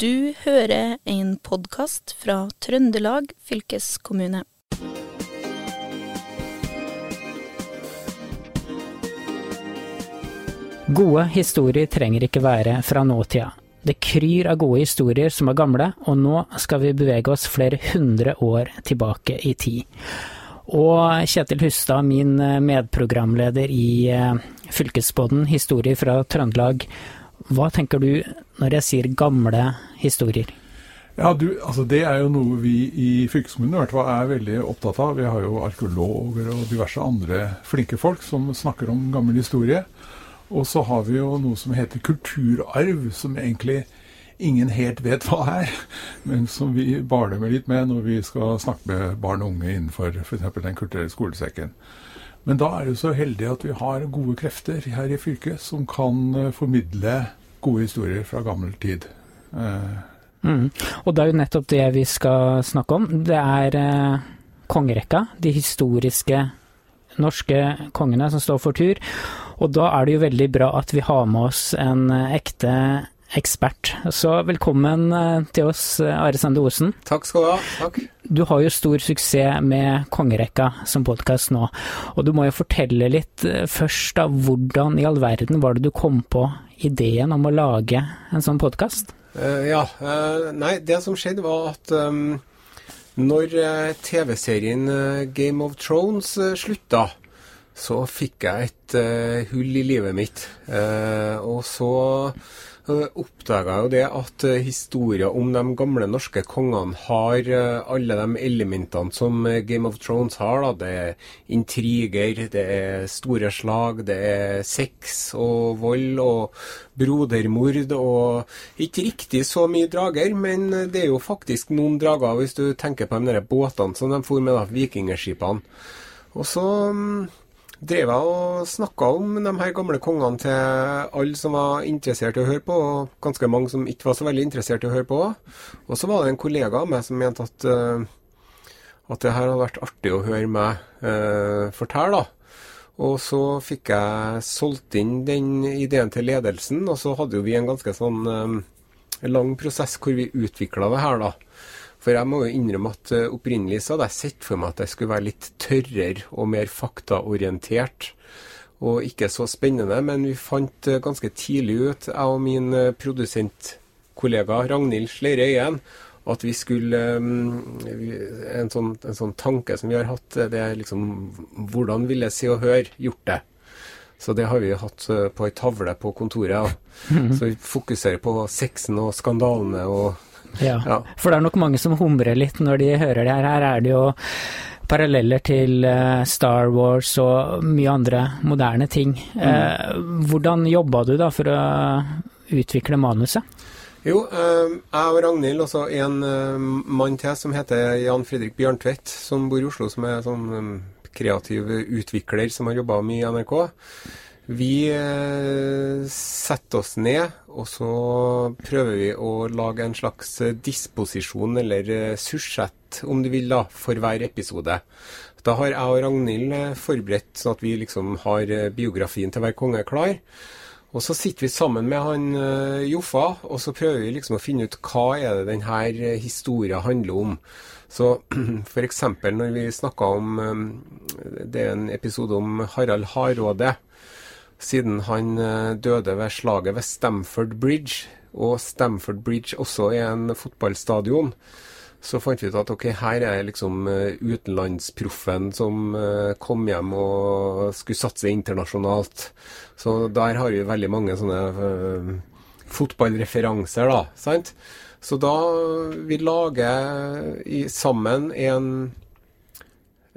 Du hører en podkast fra Trøndelag fylkeskommune. Gode historier trenger ikke være fra nåtida. Det kryr av gode historier som er gamle, og nå skal vi bevege oss flere hundre år tilbake i tid. Og Kjetil Hustad, min medprogramleder i eh, Fylkesbåten Historier fra Trøndelag. Hva tenker du når jeg sier gamle historier? Ja, du, altså Det er jo noe vi i fylkeskommunen i hvert fall er veldig opptatt av. Vi har jo arkeologer og diverse andre flinke folk som snakker om gammel historie. Og så har vi jo noe som heter kulturarv, som egentlig ingen helt vet hva er, men som vi barner med litt med når vi skal snakke med barn og unge innenfor f.eks. Den kulturelle skolesekken. Men da er det så heldig at vi har gode krefter her i fylket som kan eh, formidle gode historier fra gammel tid. Eh. Mm. Og det er jo nettopp det vi skal snakke om. Det er eh, kongerekka, de historiske norske kongene som står for tur. Og da er det jo veldig bra at vi har med oss en eh, ekte ekspert. Så velkommen eh, til oss, eh, Are Sande Osen. Takk skal du ha. Takk. Du har jo stor suksess med Kongerekka som podkast nå, og du må jo fortelle litt først da, hvordan i all verden var det du kom på ideen om å lage en sånn podkast? Uh, ja, uh, nei, det som skjedde var at um, når TV-serien Game of Thrones slutta, så fikk jeg et uh, hull i livet mitt. Og så oppdaga jo det at uh, historier om de gamle norske kongene har alle de elementene som Game of Thrones har. Da. Det er intriger, det er store slag, det er sex og vold og brodermord og ikke riktig så mye drager, men det er jo faktisk noen drager hvis du tenker på de båtene som de for med, da, vikingskipene. Og så um, drev jeg og snakka om de her gamle kongene til alle som var interessert i å høre på, og ganske mange som ikke var så veldig interessert i å høre på. Og så var det en kollega av meg som mente at, uh, at det her hadde vært artig å høre meg uh, fortelle. da. Og så fikk jeg solgt inn den ideen til ledelsen, og så hadde jo vi en ganske sånn um, lang prosess hvor vi utvikla det her, da. For jeg må jo innrømme at uh, opprinnelig så hadde jeg sett for meg at jeg skulle være litt tørrere og mer faktaorientert. Og ikke så spennende, men vi fant uh, ganske tidlig ut, jeg og min uh, produsentkollega Ragnhild Sleire Øyen, at vi skulle en, sånn, en, sånn, tanke som vi har hatt, det er liksom Hvordan vil jeg Se og Hør gjort det? Så det har vi hatt på ei tavle på kontoret. -hmm. Så vi fokuserer på sexen og skandalene og ja. ja. For det er nok mange som humrer litt når de hører det her. Her er det jo paralleller til uh, Star Wars og mye andre moderne ting. Mm. Uh, hvordan jobba du da for å utvikle manuset? Jo, uh, jeg og Ragnhild, også en mann til som heter Jan Fredrik Bjørntvedt, som bor i Oslo, som er sånn kreativ utvikler som har jobba mye i NRK. Vi eh, setter oss ned, og så prøver vi å lage en slags eh, disposisjon, eller eh, sursett, om du vil, da, for hver episode. Da har jeg og Ragnhild forberedt sånn at vi liksom har biografien til hver konge klar. Og så sitter vi sammen med han Joffa, og så prøver vi liksom å finne ut hva er det denne historien handler om. Så f.eks. når vi snakka om Det er en episode om Harald Hardråde siden han eh, døde ved slaget ved Stamford Bridge, og Stamford Bridge også er en fotballstadion, så fant vi ut at ok, her er liksom eh, utenlandsproffen som eh, kom hjem og skulle satse internasjonalt. Så der har vi veldig mange sånne fotballreferanser, da. sant? Så da vi lager i, sammen en,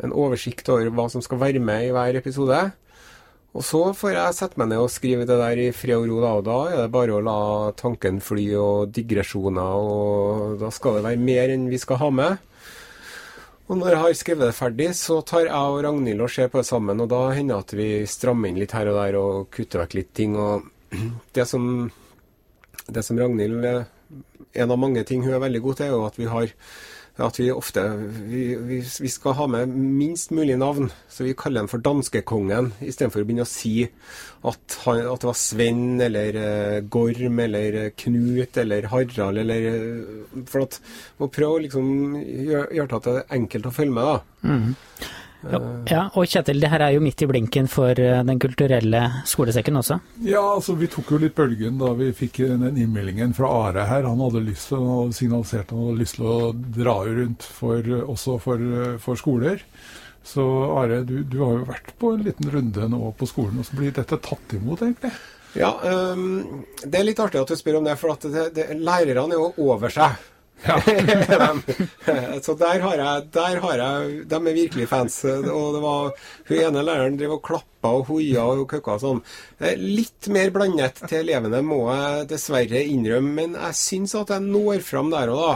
en oversikt over hva som skal være med i hver episode. Og så får jeg sette meg ned og skrive det der i fred og ro, da. Og da er det bare å la tanken fly og digresjoner, og da skal det være mer enn vi skal ha med. Og når jeg har skrevet det ferdig, så tar jeg og Ragnhild og ser på det sammen, og da hender det at vi strammer inn litt her og der og kutter vekk litt ting. Og det som, det som Ragnhild En av mange ting hun er veldig god til, er jo at vi har at vi ofte vi, vi, vi, skal ha med minst mulig navn. Så vi kaller den for danskekongen, istedenfor å begynne å si at, han, at det var Sven eller uh, Gorm eller uh, Knut eller Harald eller uh, For at å prøve å liksom gjøre, gjør det enkelt å følge med, da. Mm. Ja, og Kjetil, det her er jo midt i blinken for eh, Den kulturelle skolesekken også? Ja, altså vi tok jo litt bølgen da vi fikk den innmeldingen fra Are her. Han hadde lyst til, han hadde signalisert han hadde lyst til å dra rundt for, også for, for skoler. Så Are, du, du, har jo vært på en liten runde nå på skolen. og så blir dette tatt imot, egentlig? Ja, um, det er litt artig at du spør om det, for det, det, lærerne er jo over seg. Ja. så der har, jeg, der har jeg De er virkelig fans. Og det var Hun ene læreren drev og klappa og hoia og køkka og sånn. Litt mer blandet til elevene må jeg dessverre innrømme, men jeg syns at jeg når fram der og da.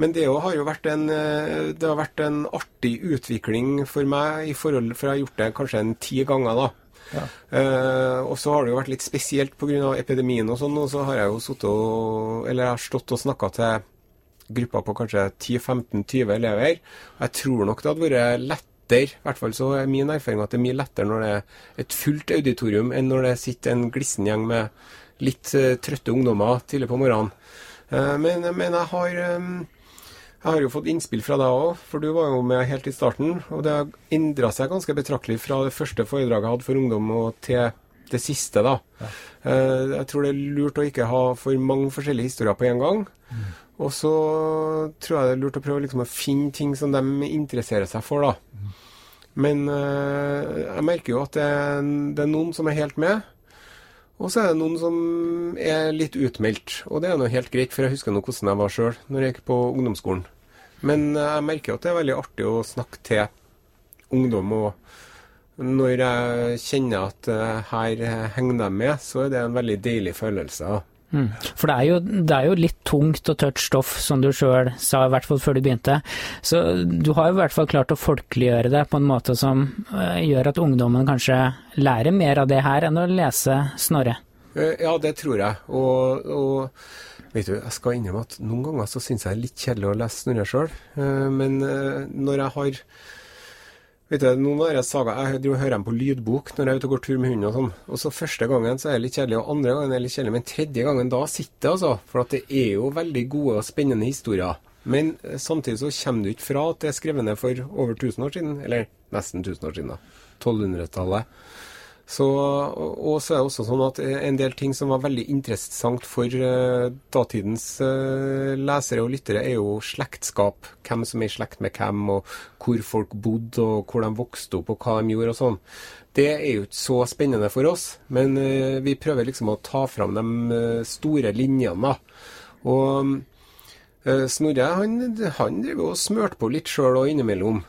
Men det har jo vært en, det har vært en artig utvikling for meg, i forhold, for jeg har gjort det kanskje en ti ganger. da. Ja. Uh, og så har det jo vært litt spesielt pga. epidemien og sånn, og så har jeg jo sittet og Eller jeg har stått og snakka til grupper på kanskje 10-15-20 elever. Jeg tror nok det hadde vært lettere, i hvert fall så er min erfaring at det er mye lettere når det er et fullt auditorium, enn når det sitter en glissen gjeng med litt uh, trøtte ungdommer tidlig på morgenen. Uh, men, men, jeg har um, jeg har jo fått innspill fra deg òg, for du var jo med helt i starten. Og det har endra seg ganske betraktelig fra det første foredraget jeg hadde for ungdom, og til det siste. da. Ja. Jeg tror det er lurt å ikke ha for mange forskjellige historier på en gang. Mm. Og så tror jeg det er lurt å prøve liksom å finne ting som de interesserer seg for, da. Men øh, jeg merker jo at det det er, noen som er helt med. Og så er det noen som er litt utmeldt. Og det er noe helt greit, for jeg husker nå hvordan jeg var sjøl når jeg gikk på ungdomsskolen. Men jeg merker at det er veldig artig å snakke til ungdom. Og når jeg kjenner at øh, her henger de med, så er det en veldig deilig følelse. Mm. For det er, jo, det er, jo, litt tungt og tørt stoff, som du sjøl sa, i hvert fall før du begynte. Så du har jo i hvert fall klart å folkeliggjøre det på en måte som uh, gjør at ungdommen kanskje lærer mer av det her enn å lese Snorre. Eh, ja, det tror jeg. Og, og vet du, jeg skal innrømme at noen ganger så syns jeg det er litt kjedelig å lese Snorre sjøl. Uh, men uh, når jeg har Vet du, noen av disse saga, Jeg driver hører dem på lydbok når jeg er ute og går tur med hunden. og sånn. Og så Første gangen så er det litt kjedelig, og andre gangen er det litt kjedelig. Men tredje gangen da sitter det, altså. For at det er jo veldig gode og spennende historier. Men eh, samtidig så kommer du ikke fra at det er skrevet ned for over 1000 år siden. Eller nesten 1000 år siden, da. 1200-tallet. Så, og så er det også sånn at en del ting som var veldig interessant for uh, datidens uh, lesere og lyttere, er jo slektskap. Hvem som er i slekt med hvem, og hvor folk bodde, og hvor de vokste opp, og hva de gjorde og sånn. Det er jo ikke så spennende for oss, men uh, vi prøver liksom å ta fram de store linjene. Og Snorre han, han driver og smørte på litt sjøl og innimellom.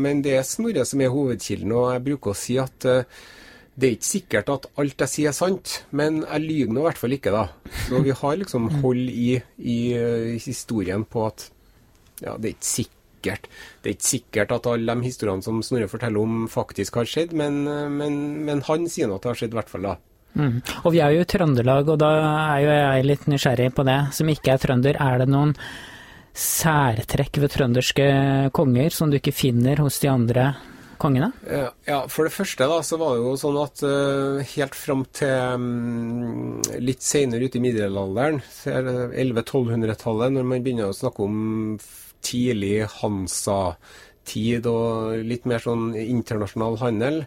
Men det er Snorre som er hovedkilden, og jeg bruker å si at det er ikke sikkert at alt jeg sier er sant, men jeg lyver nå i hvert fall ikke, da. Så vi har liksom hold i, i, i historien på at ja, det er ikke sikkert. Det er ikke sikkert at alle de historiene som Snorre forteller om, faktisk har skjedd, men, men, men han sier nå at det har skjedd, i hvert fall da. Mm. Og vi er jo i Trøndelag, og da er jo jeg litt nysgjerrig på det. Som ikke er trønder, er det noen særtrekk ved trønderske konger som du ikke finner hos de andre kongene? Ja, For det første da, så var det jo sånn at uh, helt fram til um, litt senere ute i middelalderen, 1100-1200-tallet, når man begynner å snakke om tidlig Hansa-tid og litt mer sånn internasjonal handel,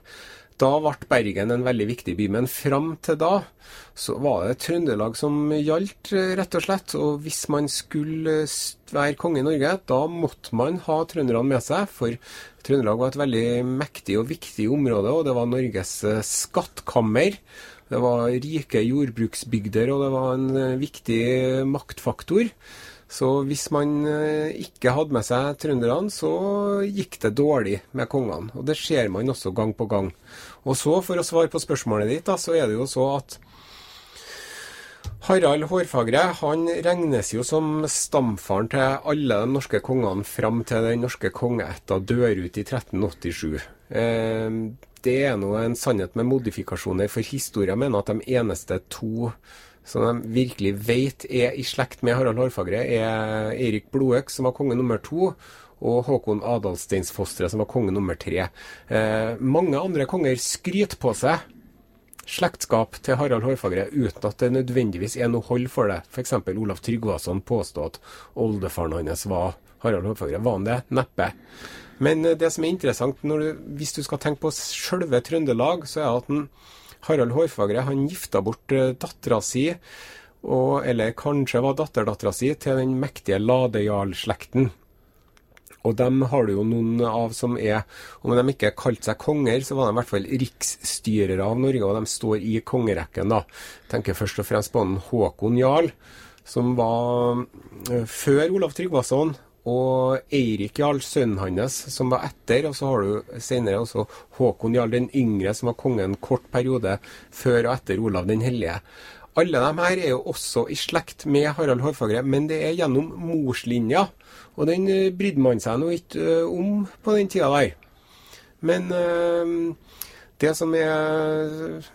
da ble Bergen en veldig viktig by. Men fram til da så var det Trøndelag som gjaldt, rett og slett. Og hvis man skulle være konge i Norge, da måtte man ha trønderne med seg. For Trøndelag var et veldig mektig og viktig område, og det var Norges eh, skattkammer. Det var rike jordbruksbygder, og det var en eh, viktig maktfaktor. Så hvis man eh, ikke hadde med seg trønderne, så gikk det dårlig med kongene. Og det ser man også gang på gang. Og så, for å svare på spørsmålet ditt, da, så er det jo så at Harald Hårfagre han regnes jo som stamfaren til alle de norske kongene fram til den norske kongeætta dør ut i 1387. Eh, det er nå en sannhet med modifikasjoner, for historien mener at de eneste to som de virkelig vet er i slekt med Harald Hårfagre, er Eirik Blodøk, som var konge nummer to, og Håkon Adalsteinsfostre, som var konge nummer tre. Eh, mange andre konger skryter på seg slektskap til Harald Hårfagre uten at det nødvendigvis er noe hold for det. F.eks. Olav Tryggvason påstod at oldefaren hans var Harald Hårfagre. Var han det? Neppe. Men eh, det som er interessant, du, hvis du skal tenke på sjølve Trøndelag, så er at den, Harald Hårfagre han gifta bort uh, dattera si, og, eller kanskje var datterdattera si, til den mektige ladejarlslekten. Og dem har du jo noen av som er Om de ikke kalte seg konger, så var de i hvert fall riksstyrere av Norge, og de står i kongerekken, da. Tenker først og fremst på den Håkon Jarl, som var eh, før Olav Tryggvason. Og Eirik Jarl, sønnen hans, som var etter. Og så har du senere også Håkon Jarl den yngre, som var konge en kort periode før og etter Olav den hellige. Alle de her er jo også i slekt med Harald Hårfagre, men det er gjennom morslinja. Og den eh, brydde man seg nå ikke eh, om på den tida der. Men øh, det som er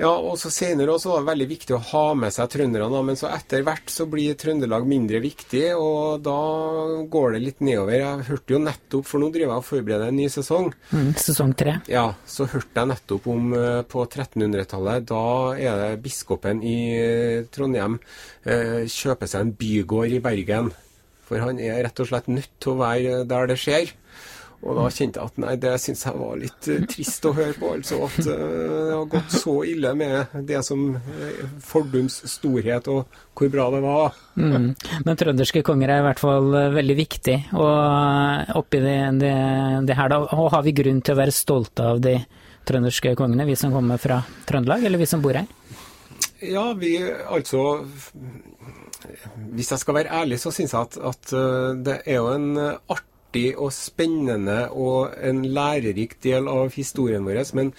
ja, og så Senere også var det veldig viktig å ha med seg trønderne, men så etter hvert så blir Trøndelag mindre viktig, og da går det litt nedover. Jeg hørte jo nettopp, for nå driver jeg og forbereder en ny sesong. Mm, sesong tre. Ja, så hørte jeg nettopp om på 1300-tallet. Da er det biskopen i Trondheim eh, kjøper seg en bygård i Bergen. For han er rett og slett nødt til å være der det skjer. Og da kjente jeg at nei, det syns jeg var litt uh, trist å høre på. Altså at uh, det har gått så ille med det som uh, fordums storhet og hvor bra det var. Mm. Men trønderske konger er i hvert fall veldig viktig. Og oppi det, det, det her, da, og har vi grunn til å være stolte av de trønderske kongene, vi som kommer fra Trøndelag, eller vi som bor her? Ja, vi altså hvis jeg skal være ærlig, så syns jeg at, at, eh, det er jo en eh, artig og spennende og en lærerik del av historien vår. Men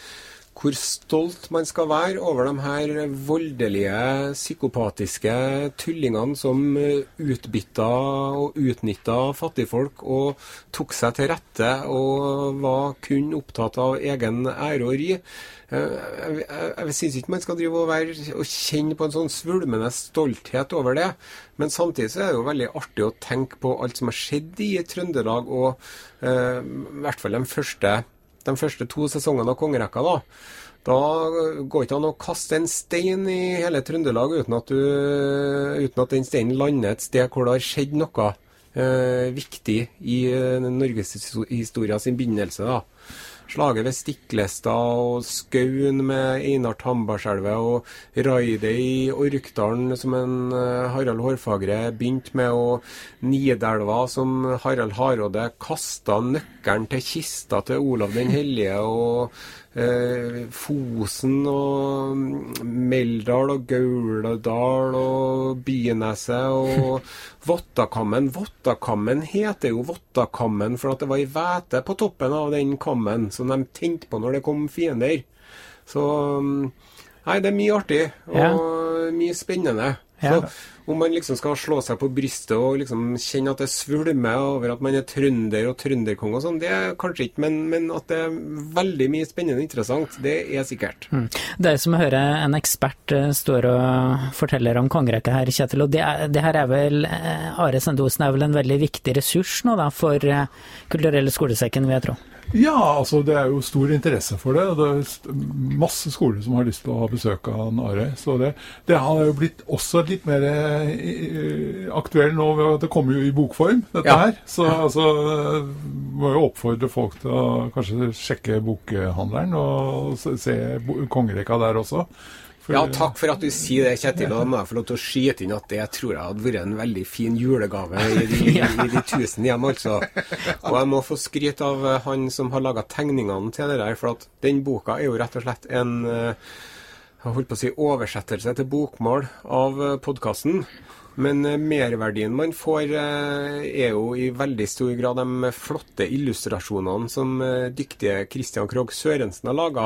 hvor stolt man skal være over de her voldelige, psykopatiske tullingene som eh, utbytta og utnytta fattigfolk og tok seg til rette og var kun opptatt av egen ære og ri. Eh, jeg, jeg, jeg syns ikke man skal drive og, være, og kjenne på en sånn svulmende stolthet over det. Men samtidig så er det jo veldig artig å tenke på alt som har skjedd i Trøndelag, og eh, i hvert fall de første de første to sesongene av kongerekka, da, da går ikke an å kaste en stein i hele Trøndelag uten at, du, uten at den steinen lander et sted hvor det har skjedd noe eh, viktig i eh, norgeshistoria sin begynnelse. da. Slaget ved Stiklestad og Skaun med Einar Tambarskjelvet og raidet i Orkdalen som en uh, Harald Hårfagre begynte med, og Nidelva som Harald Hardråde kasta nøkkelen til kista til Olav den hellige. og eh, Fosen og Meldal og Gauldal og Byneset og Vottakammen. Vottakammen heter jo Vottakammen for at det var ei hvete på toppen av den kammen som de tente på når det kom fiender. Så Nei, det er mye artig og ja. mye spennende. Ja. Om man liksom skal slå seg på brystet og liksom kjenne at det svulmer over at man er trønder og trønderkong og sånn, det er kanskje ikke, men, men, at det er veldig mye spennende og interessant, det er sikkert. Mm. Det er som å høre en ekspert uh, står og forteller om kongerekka her, Kjetil. Og det, er, det, her er vel Are Sende Osen er vel en veldig viktig ressurs nå da, for uh, Kulturelle skolesekken, vil jeg tro? Ja, altså det er jo stor interesse for det. Det er masse skoler som har lyst til å ha besøk av Are. Så det, det har jo blitt også litt mer eh, aktuell nå. Det kommer jo i bokform, dette ja. her. Så altså, må jo oppfordre folk til å kanskje sjekke bokhandleren og se kongerekka der også. For, ja, takk for at du sier det, Kjetil. Og da må jeg få lov til å skyte inn at det tror jeg hadde vært en veldig fin julegave i de, i de tusen hjem, altså. Og jeg må få skryte av eh, han som har laga tegningene til det der, for at den boka er jo rett og slett en eh, jeg holdt på å si oversettelse til bokmål av eh, podkasten. Men merverdien man får, er jo i veldig stor grad de flotte illustrasjonene som dyktige Christian Krogh Sørensen har laga.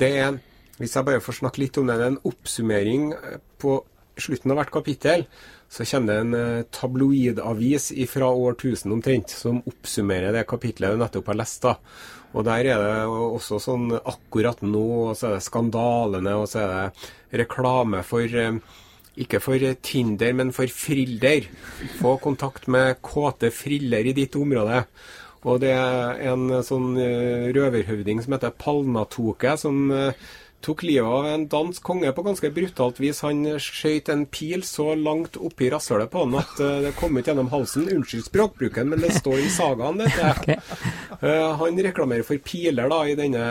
Det er hvis jeg bare får snakke litt om det, en oppsummering eh, på slutten av hvert kapittel så kommer det en eh, tabloidavis fra årtusen omtrent, som oppsummerer det kapitlet du nettopp har lest. da. Og der er det også sånn akkurat nå, og så er det skandalene, og så er det reklame for eh, ikke for Tinder, men for Frilder. Få kontakt med kåte friller i ditt område. Og det er en sånn eh, røverhøvding som heter Palnatoke, som tok livet av en dansk konge på ganske brutalt vis. Han skjøt en pil så langt oppi rasshølet på han at eh, det kom ut gjennom halsen. Unnskyld språkbruken, men det står i sagaen, dette. Okay. Uh, han reklamerer for piler da, i denne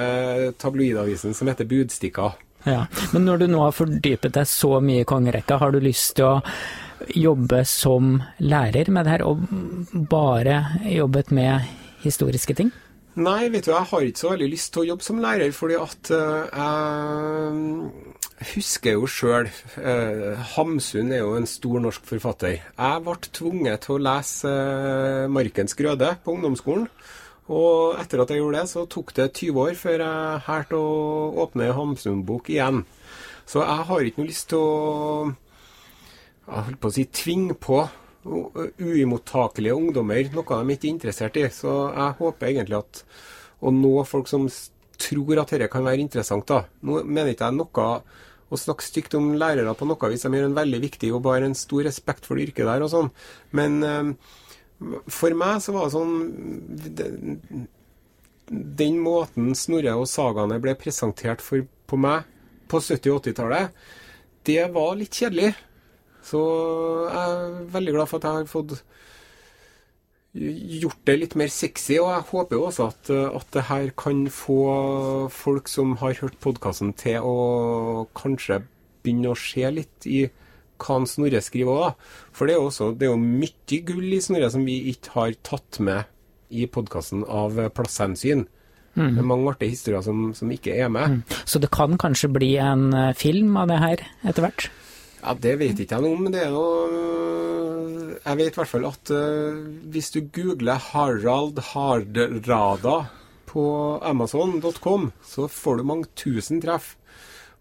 tabloidavisen som heter Budstikka. Ja, Men når du nå har fordypet deg så mye i kongerekka, har du lyst til å jobbe som lærer med det her, og bare jobbet med historiske ting? Nei, vet du, jeg har ikke så veldig lyst til å jobbe som lærer, fordi at uh, jeg husker jo sjøl uh, Hamsun er jo en stor norsk forfatter. Jeg ble tvunget til å lese uh, 'Markens grøde' på ungdomsskolen. Og etter at jeg gjorde det, så tok det 20 år før jeg hørte å åpne Hamsun-bok igjen. Så jeg har ikke noe lyst til å jeg holdt på å si tvinge på uimottakelige ungdommer noe de ikke er interessert i. Så jeg håper egentlig at å nå folk som tror at dette kan være interessant, da. Nå mener ikke jeg noe å snakke stygt om lærere på noe vis. de gjør en veldig viktig jobb og har en stor respekt for det yrket der og sånn. Men um, for meg så var det sånn den måten Snorre og sagaene ble presentert for på meg på 70- og 80-tallet, det var litt kjedelig. Så jeg er veldig glad for at jeg har fått gjort det litt mer sexy, og jeg håper jo også at, at det her kan få folk som har hørt podkasten til å kanskje begynne å se litt i hva Snorre skriver òg. For det er også det er jo mye gull i Snorre som vi ikke har tatt med i podkasten av plasshensyn. Mm. Det er mange artige historier som, som, ikke er med. Mm. Så det kan kanskje bli en eh, film av det her etter hvert? Ja, Det vet ikke jeg noe om, men det er noe Jeg vet i hvert fall at uh, hvis du googler Harald Hardrada på amazon.com, så får du mange tusen treff.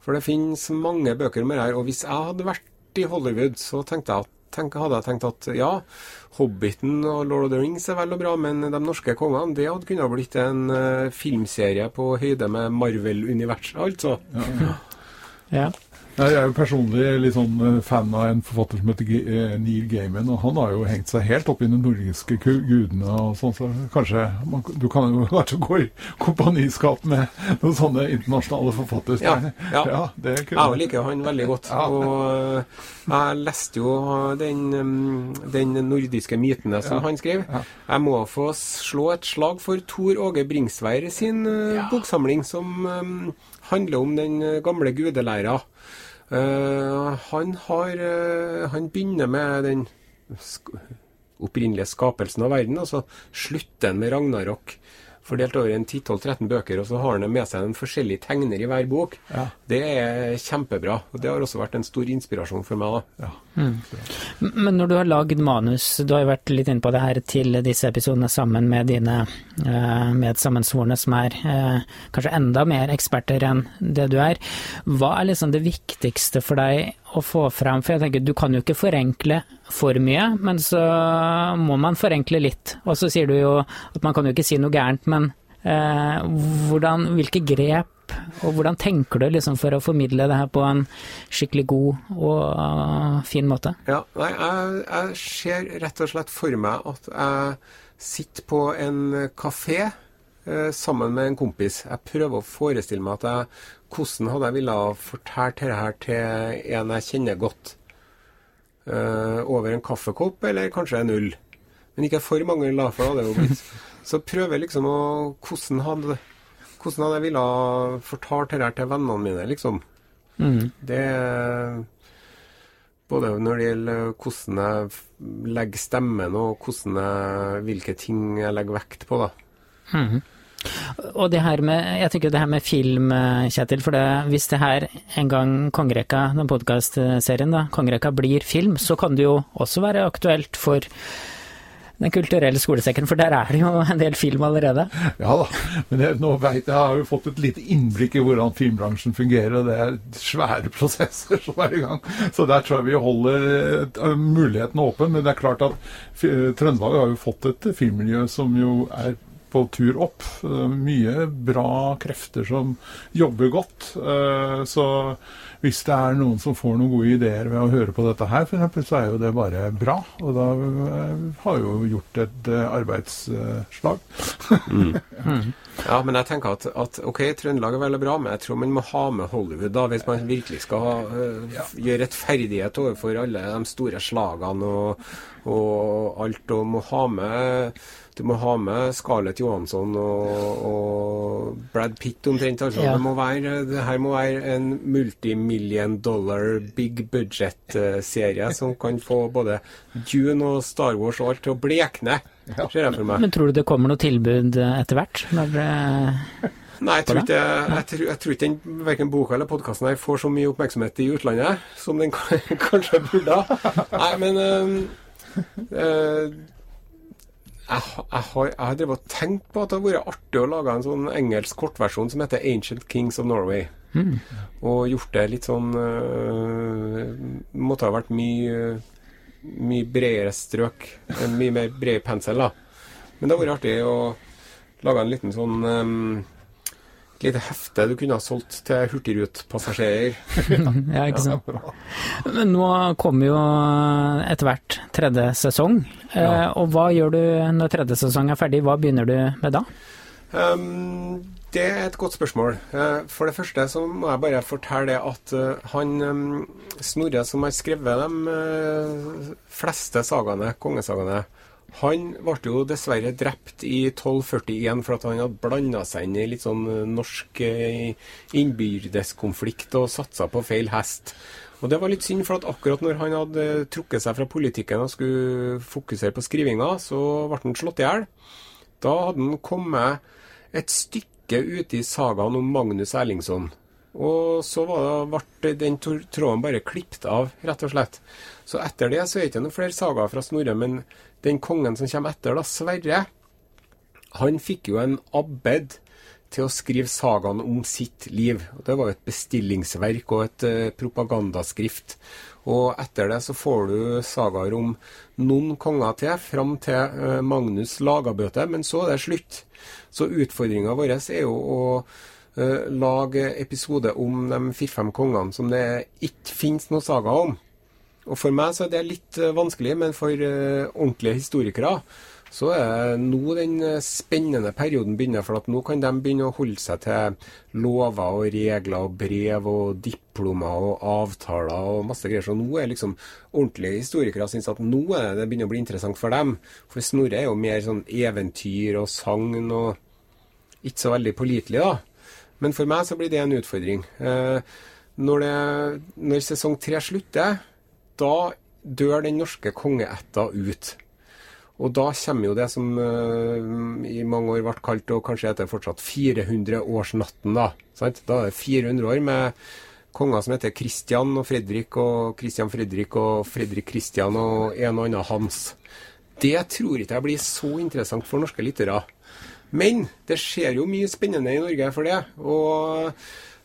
For det finnes mange bøker om det her. Og hvis jeg hadde vært i Hollywood, så tenkte jeg at tenk, hadde jeg tenkt at ja, Hobbiten og Lord of the Rings er vel og bra, men De norske kongene, det hadde kunnet blitt en uh, filmserie på høyde med Marvel-universet, altså. Ja. ja. Jeg er jo personlig litt sånn eh, fan av en forfatter som heter eh, Neil Gaiman. og Han har jo hengt seg helt opp i de nordiske gudene og sånn, så kanskje man, du kan jo kanskje gå i kompaniskap med noen sånne internasjonale forfattere. Ja, ja. ja det kunne Jeg liker han veldig godt. Ja. Og eh, jeg leste jo den, mm, den nordiske mytene som ja. han skrev. Jeg må få slå et slag for Tor Åge Bringsvær sin boksamling, som um, handler om den gamle gudelæra. Uh, han har uh, Han begynner med den opprinnelige skapelsen av verden, og så slutter han med Ragnarok fordelt over en 10-12-13 bøker, og så har han med seg en forskjellig tegner i hver bok. Ja. Det er kjempebra. og Det har også vært en stor inspirasjon for meg. da. Ja. Mm. Men når du har lagd manus, du har jo vært litt inne på det her til disse episodene sammen med dine eh, medsammensvorne, som er eh, kanskje enda mer eksperter enn det du er. Hva er liksom det viktigste for deg å få fram? For jeg tenker, du kan jo ikke forenkle for mye, men så må man forenkle litt. Og så sier du jo at man kan jo ikke si noe gærent, men eh, hvordan, hvilke grep og hvordan tenker du liksom for å formidle det her på en skikkelig god og uh, fin måte? Ja, nei, jeg, jeg, ser rett og slett for meg at jeg sitter på en kafé eh, sammen med en kompis. Jeg prøver å forestille meg at jeg, hvordan hadde jeg ville fortalt dette her til en jeg kjenner godt uh, over en kaffekopp, eller kanskje en ull. Men ikke for mange ull, for da hadde det jo blitt Så prøver liksom å Hvordan hadde, hvordan hadde jeg ville fortalt dette til vennene mine, liksom. Mm. Det Både når det gjelder hvordan jeg legger stemmen, og jeg, hvilke ting jeg legger vekt på, da. Mm. Og det her med, jeg tenker det her med film, eh, Kjetil, for det, hvis det her en gang Kongerekka, den podkastserien, da, Kongerekka blir film, så kan det jo også være aktuelt for Den kulturelle skolesekken, for der er det jo en del film allerede. Ja da, men jeg, nå vet, jeg har jo fått et lite innblikk i hvordan filmbransjen fungerer, og det er svære prosesser som er i gang. Så der tror jeg vi holder uh, muligheten åpen. Men det er klart at Trøndelag har jo fått et filmmiljø som jo er på tur opp. Uh, mye bra krefter som jobber godt. så hvis det er noen som får noen gode ideer ved å høre på dette her, f.eks., så er jo det bare bra. Og da eh, har jo gjort et arbeidsslag. mm. Mm. Ja, men jeg tenker at, at, ok, Trøndelag er veldig bra, men jeg tror man må ha med Hollywood da, hvis man virkelig skal ha, uh, gjøre rettferdighet overfor alle de store slagene og, og alt, og må ha med du må ha med Scarlett Johansson og, og Brad Pitt omtrent. Altså. Ja. Det, må være, det her må være en multimillion dollar big budget-serie som kan få både Dune og Star Wars og alt til å blekne, ser jeg for meg. Men tror du det kommer noe tilbud etter hvert? Når det Nei, jeg tror ikke, jeg, tror, jeg tror ikke den, verken boka eller podkasten her får så mye oppmerksomhet i utlandet som den kanskje burde. Nei, men øh, jeg, jeg, har, jeg har drevet og tenkt på at det hadde vært artig å lage en sånn engelsk kortversjon som heter 'Ancient Kings of Norway'. Mm. Og gjort det litt sånn uh, Måtte ha vært mye mye bredere strøk. Mye mer bred pensel, da. Men det hadde vært artig å lage en liten sånn um, lite hefte du kunne ha solgt til hurtigrutpassasjerer. ja, ikke sant. Men nå kommer jo etter hvert tredje sesong. Ja. Eh, og hva gjør du når tredje sesong er ferdig? Hva begynner du med da? Um, det er et godt spørsmål. Eh, for det første så må jeg bare fortelle at eh, han Snorre som har skrevet de fleste sagene, kongesagaene, han ble jo dessverre drept i 1241 for at han hadde blanda seg inn i litt sånn eh, norsk eh, innbyrdeskonflikt og satsa på feil hest. Og Det var litt synd, for at akkurat når han hadde trukket seg fra politikken og skulle fokusere på skrivinga, så ble han slått i hjel. Da hadde han kommet et stykke ute i sagaen om Magnus Erlingsson. Og så ble den tråden bare klippet av, rett og slett. Så etter det så er det ikke noen flere sagaer fra Snorre, men den kongen som kommer etter, da, Sverre, han fikk jo en abbed til å skrive sagaen om sitt liv. Det var jo et bestillingsverk og et uh, propagandaskrift. Og etter det så får du sagaer om noen konger til, fram til uh, Magnus Lagabøte, men så er det slutt. Så utfordringa vår er jo å uh, lage episode om de fire-fem kongene som det ikke finnes noen saga om. Og For meg så er det litt uh, vanskelig, men for uh, ordentlige historikere så er nå den spennende perioden begynner. For at nå kan de begynne å holde seg til lover og regler og brev og diplomer og avtaler og masse greier. Så nå er liksom ordentlige historikere syns at nå er det begynner å bli interessant for dem. For Snorre er jo mer sånn eventyr og sagn og ikke så veldig pålitelig, da. Men for meg så blir det en utfordring. Når, det, når sesong tre slutter da dør den norske kongeætta ut. Og da kommer jo det som uh, i mange år ble kalt, og kanskje heter fortsatt, 400-årsnatten. Da sant? Da er det 400 år med konger som heter Kristian og Fredrik og Kristian Fredrik og Fredrik Kristian og en og annen Hans. Det tror ikke jeg blir så interessant for norske lyttere. Men det skjer jo mye spennende i Norge for det. og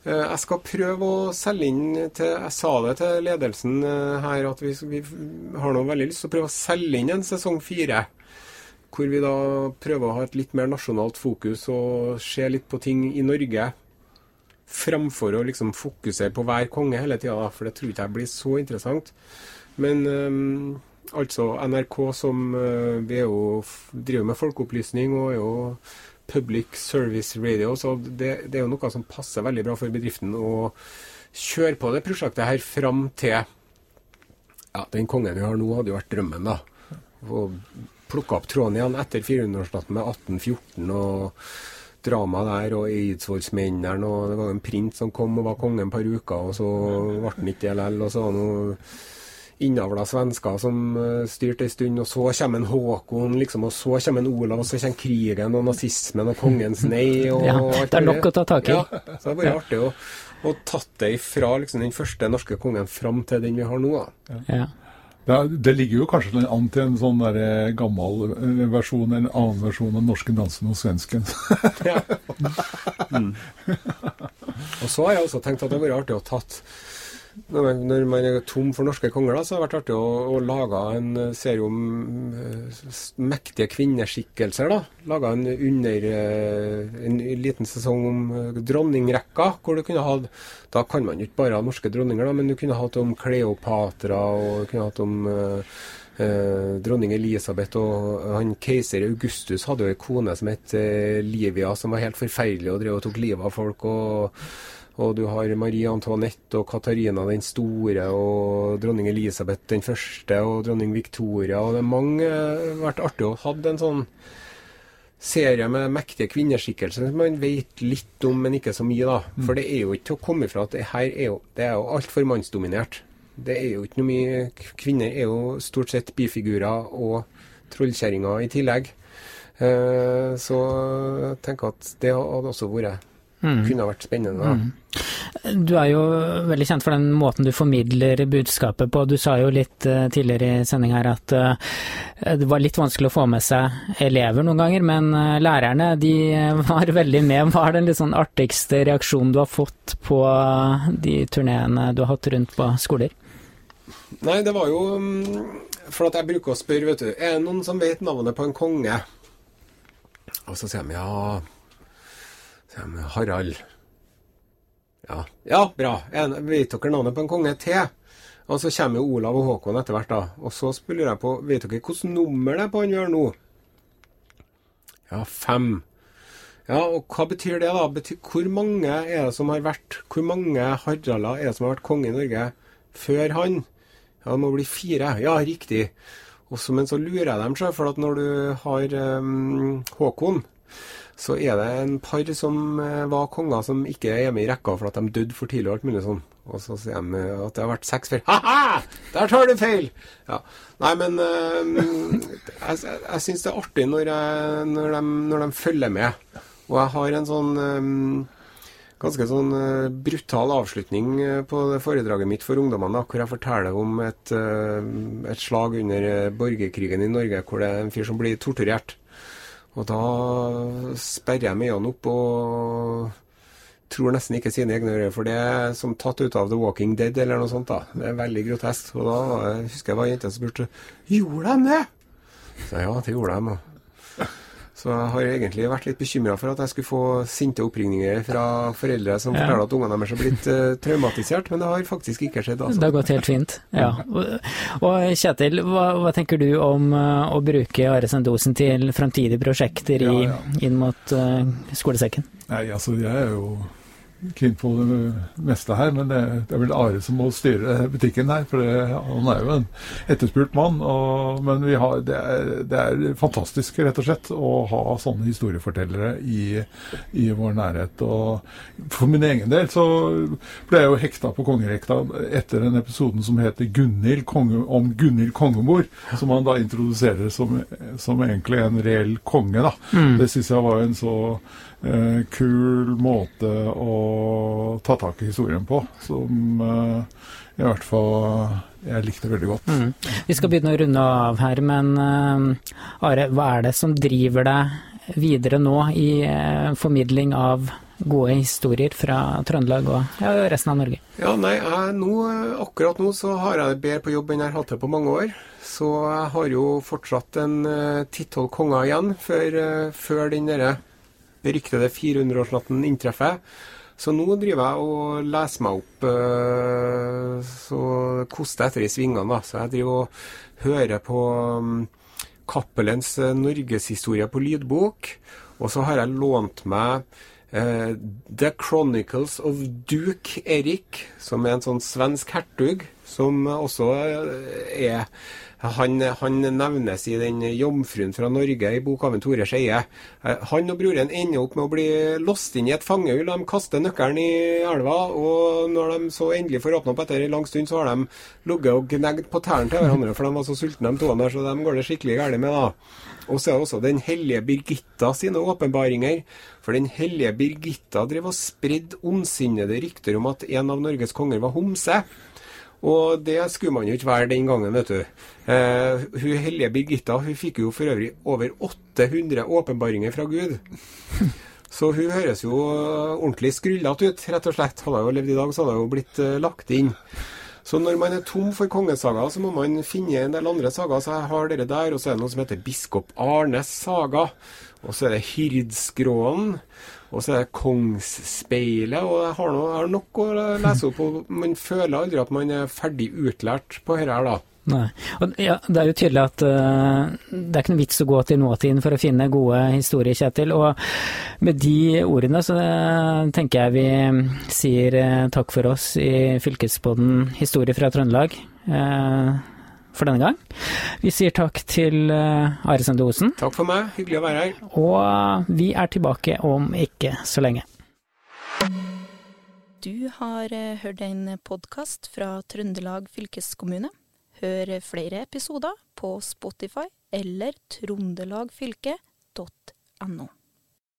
Eh, jeg skal prøve å selge inn til Jeg sa det til ledelsen eh, her at vi, vi har noe veldig lyst til å prøve å selge inn en sesong fire. Hvor vi da prøver å ha et litt mer nasjonalt fokus og se litt på ting i Norge. Framfor å liksom fokusere på hver konge hele tida, for det tror ikke jeg blir så interessant. Men um, altså NRK som uh, Vi er jo, driver med folkeopplysning og er jo public service radio. Så det, det, er jo noe som passer veldig bra for bedriften å kjøre på det prosjektet her fram til ja, Den kongen vi har nå, hadde jo vært drømmen, da. Å plukke opp tråden igjen etter 400-årsnatten med 1814 og drama der, og eidsvollsmennene, og det var en prins som kom og var kongen et par uker, og så ble han ikke det likevel, og så var noe innavla svensker som uh, styrte en stund, og så kommer en Håkon, liksom, og så kommer en Olav, og så kommer krigen og nazismen og kongens nei. Og, ja, det er nok å ta tak i. Ja, så det er bare ja. artig å, å tatt det fra liksom, den første norske kongen fram til den vi har nå. Ja. Det, det, ligger jo kanskje an til en sånn der eh, gammel eh, versjon, en annen versjon av norske dansen og svensken. ja. mm. Og så har jeg også tenkt at det hadde vært artig å tatt når man er tom for norske konger, da, så har det vært artig å, å lage en eh, serie om uh, mektige kvinneskikkelser. da. Lage en under uh, en liten sesong om dronningrekka. hvor du kunne hatt, Da kan man jo ikke bare ha norske dronninger, da, men du kunne hatt om Kleopatra og du kunne hatt om dronning Elisabeth og han keiser Augustus hadde jo ei kone som het Livia, som var helt forferdelig og drev og tok livet av folk. og og du har Marie Antoinette og Katarina den store og dronning Elisabeth den første og dronning Victoria. Og det har mange vært artig å ha en sånn serie med mektige kvinneskikkelser som man vet litt om, men ikke så mye, da. Mm. For det er jo ikke til å komme ifra at det her er jo, det er jo altfor mannsdominert. Det er jo ikke noe mye Kvinner er jo stort sett bifigurer og trollkjerringer i tillegg. Uh, så jeg tenker at det hadde også vært Mm. Kunne ha vært spennende. Mm. Du er jo veldig kjent for den måten du formidler budskapet på. Du sa jo litt uh, tidligere i sending her at uh, det var litt vanskelig å få med seg elever noen ganger, men uh, lærerne de var veldig med. Hva er den litt sånn artigste reaksjonen du har fått på de turneene du har hatt rundt på skoler? Nei, det var jo um, For at jeg bruker å spørre, vet du. Er det noen som vet navnet på en konge? Og så sier de ja Harald. Ja, ja bra. vet dere navnet på en konge til? Og så kommer jo Olav og Håkon etter hvert, da. Og så spiller jeg på Vet dere hvilket nummer det er på han vi har nå? Ja, fem. Ja, og hva betyr det, da? Betyr, hvor mange er det som har vært Hvor mange Haralder er det som har vært konge i Norge før han? Ja, det må bli fire. Ja, riktig. Også, men så lurer jeg dem, for at når du har um, Håkon så er det en par som eh, var konger som ikke er med i rekka for at de døde for tidlig og alt mulig sånn. Og så sier de at det har vært seks før. Ha-ha! Der tar du feil! Ja. Nei, men øh, jeg, jeg syns det er artig når, jeg, når, de, når, de, følger med. Og jeg har en sånn øh, ganske sånn uh, brutal avslutning på det foredraget mitt for ungdommene, hvor jeg forteller om et, uh, et slag under borgerkrigen i Norge, hvor det er en fyr som blir torturert. Og da sperrer jeg øynene opp og tror nesten ikke sine egne ører, for det er som tatt ut av The Walking Dead eller noe sånt. da. Det er veldig grotesk. Og da jeg husker jeg var jente som spurte gjorde de det? Så ja, det gjorde de. Så jeg har egentlig vært litt bekymra for at jeg skulle få sinte oppringninger fra foreldre som ja. forteller at ungene deres har blitt uh, traumatisert, men det har faktisk ikke skjedd. Altså. Det har gått helt fint, ja. Og, og Kjetil, hva, hva, tenker du om uh, å bruke RSN-dosen til framtidige prosjekter i, ja, inn mot uh, skolesekken? Nei, altså jeg er jo keen på det meste her, men det, det, er vel Are som må styre butikken her. For det, han er jo en etterspurt mann. Og, men har, det, er, det, er, fantastisk, rett og slett, å ha sånne historiefortellere i, i, vår nærhet. Og for min egen del så ble jeg jo hekta på kongerekta etter den episoden som heter Gunnil, konge, om Gunhild kongemor, som han da introduserer som, som egentlig en reell konge. da. Mm. Det syns jeg var en så eh, kul måte å ta tak i historien på, som eh, i hvert fall jeg likte veldig godt. Mm. Vi skal begynne å runde av her, men eh, Are, hva er det som driver deg videre nå i uh, formidling av gode historier fra Trøndelag og ja, resten av Norge? Ja, nei, jeg, nå, Akkurat nå så har jeg det bedre på jobb enn jeg har hatt det på mange år. Så jeg har jo fortsatt en uh, ti-tolv konger igjen før, uh, før den derre beryktede 400-årsnatten inntreffer. Så nå driver jeg og leser meg opp uh, så koster etter i svingene. da. Så jeg driver og hører på um, Cappelens uh, norgeshistorie på lydbok. Og så har jeg lånt meg uh, The Chronicles of Duke Erik, som er en sånn svensk hertug, som også er han, han, nevnes i den 'Jomfruen fra Norge' i boka av Tore Skeie. Eh, han og broren ender opp med å bli låst inn i et fangehull. De kaster nøkkelen i elva, og når de så endelig får åpne opp etter en lang stund, så har de ligget og gnegd på tærne til hverandre, for de var så sultne, de to der, så dem går det skikkelig galt med, da. Og så er det også Den hellige Birgitta sine åpenbaringer. For Den hellige Birgitta drev og spredde ondsinnede rykter om at en av Norges konger var homse. Og det skulle man jo ikke være den gangen, vet du. Eh, hun hellige Birgitta hun fikk jo for øvrig over 800 åpenbaringer fra Gud. Så hun høres jo ordentlig skrullete ut, rett og slett. Hadde hun levd i dag, så hadde hun blitt uh, lagt inn. Så når man er tom for kongesagaer, så må man finne en del andre sagaer. Så jeg har dere der, og så er det noe som heter Biskop Arnes saga. Og så er det Hirdsgråen. Og så er det Kongsspeilet. Og jeg har, noe, jeg har nok å lese opp. Og man føler aldri at man er ferdig utlært på dette her, da. Nei. Og ja, det er jo tydelig at uh, det er ikke noe vits å gå til nåtiden for å finne gode historier, Kjetil. Og med de ordene så uh, tenker jeg vi sier uh, takk for oss i fylkespodden Historie fra Trøndelag for denne gang. Vi sier takk til Are Sende Osen. Takk for meg, hyggelig å være her. Og vi er tilbake om ikke så lenge. Du har hørt en podkast fra Trøndelag fylkeskommune. Hør flere episoder på Spotify eller trondelagfylket.no.